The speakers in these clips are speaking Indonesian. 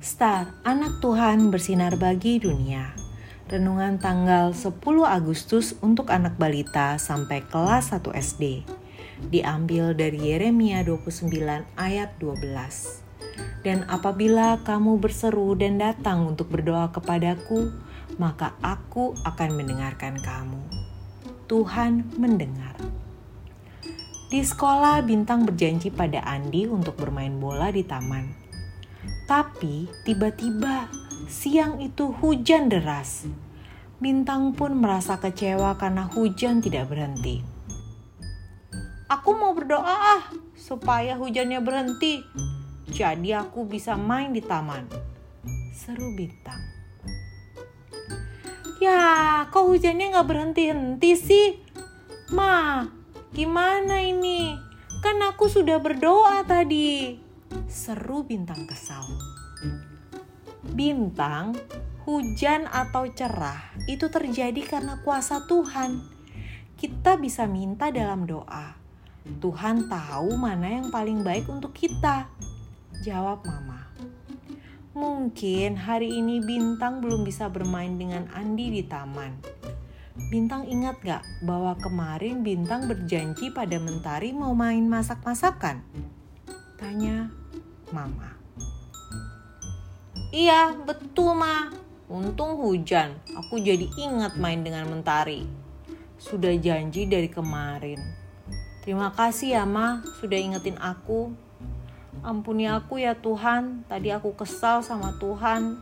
Star, anak Tuhan bersinar bagi dunia. Renungan tanggal 10 Agustus untuk anak balita sampai kelas 1 SD. Diambil dari Yeremia 29 ayat 12. Dan apabila kamu berseru dan datang untuk berdoa kepadaku, maka aku akan mendengarkan kamu. Tuhan mendengar. Di sekolah, Bintang berjanji pada Andi untuk bermain bola di taman. Tapi tiba-tiba siang itu hujan deras. Bintang pun merasa kecewa karena hujan tidak berhenti. Aku mau berdoa ah supaya hujannya berhenti. Jadi aku bisa main di taman. Seru Bintang. Ya, kok hujannya nggak berhenti-henti sih? Ma, Gimana ini? Kan aku sudah berdoa tadi. Seru bintang kesal. Bintang, hujan atau cerah itu terjadi karena kuasa Tuhan. Kita bisa minta dalam doa. Tuhan tahu mana yang paling baik untuk kita. Jawab Mama. Mungkin hari ini Bintang belum bisa bermain dengan Andi di taman Bintang ingat gak bahwa kemarin Bintang berjanji pada Mentari mau main masak-masakan? Mama. Iya, betul Ma. Untung hujan, aku jadi ingat main dengan Mentari. Sudah janji dari kemarin. Terima kasih ya Ma, sudah ingetin aku. Ampuni aku ya Tuhan, tadi aku kesal sama Tuhan.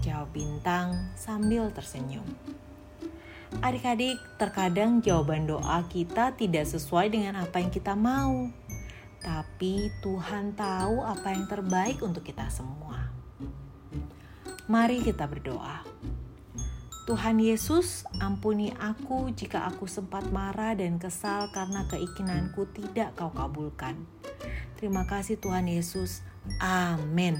Jawab Bintang sambil tersenyum. Adik-adik, terkadang jawaban doa kita tidak sesuai dengan apa yang kita mau. Tapi Tuhan tahu apa yang terbaik untuk kita semua. Mari kita berdoa. Tuhan Yesus, ampuni aku jika aku sempat marah dan kesal karena keinginanku tidak kau kabulkan. Terima kasih Tuhan Yesus. Amin.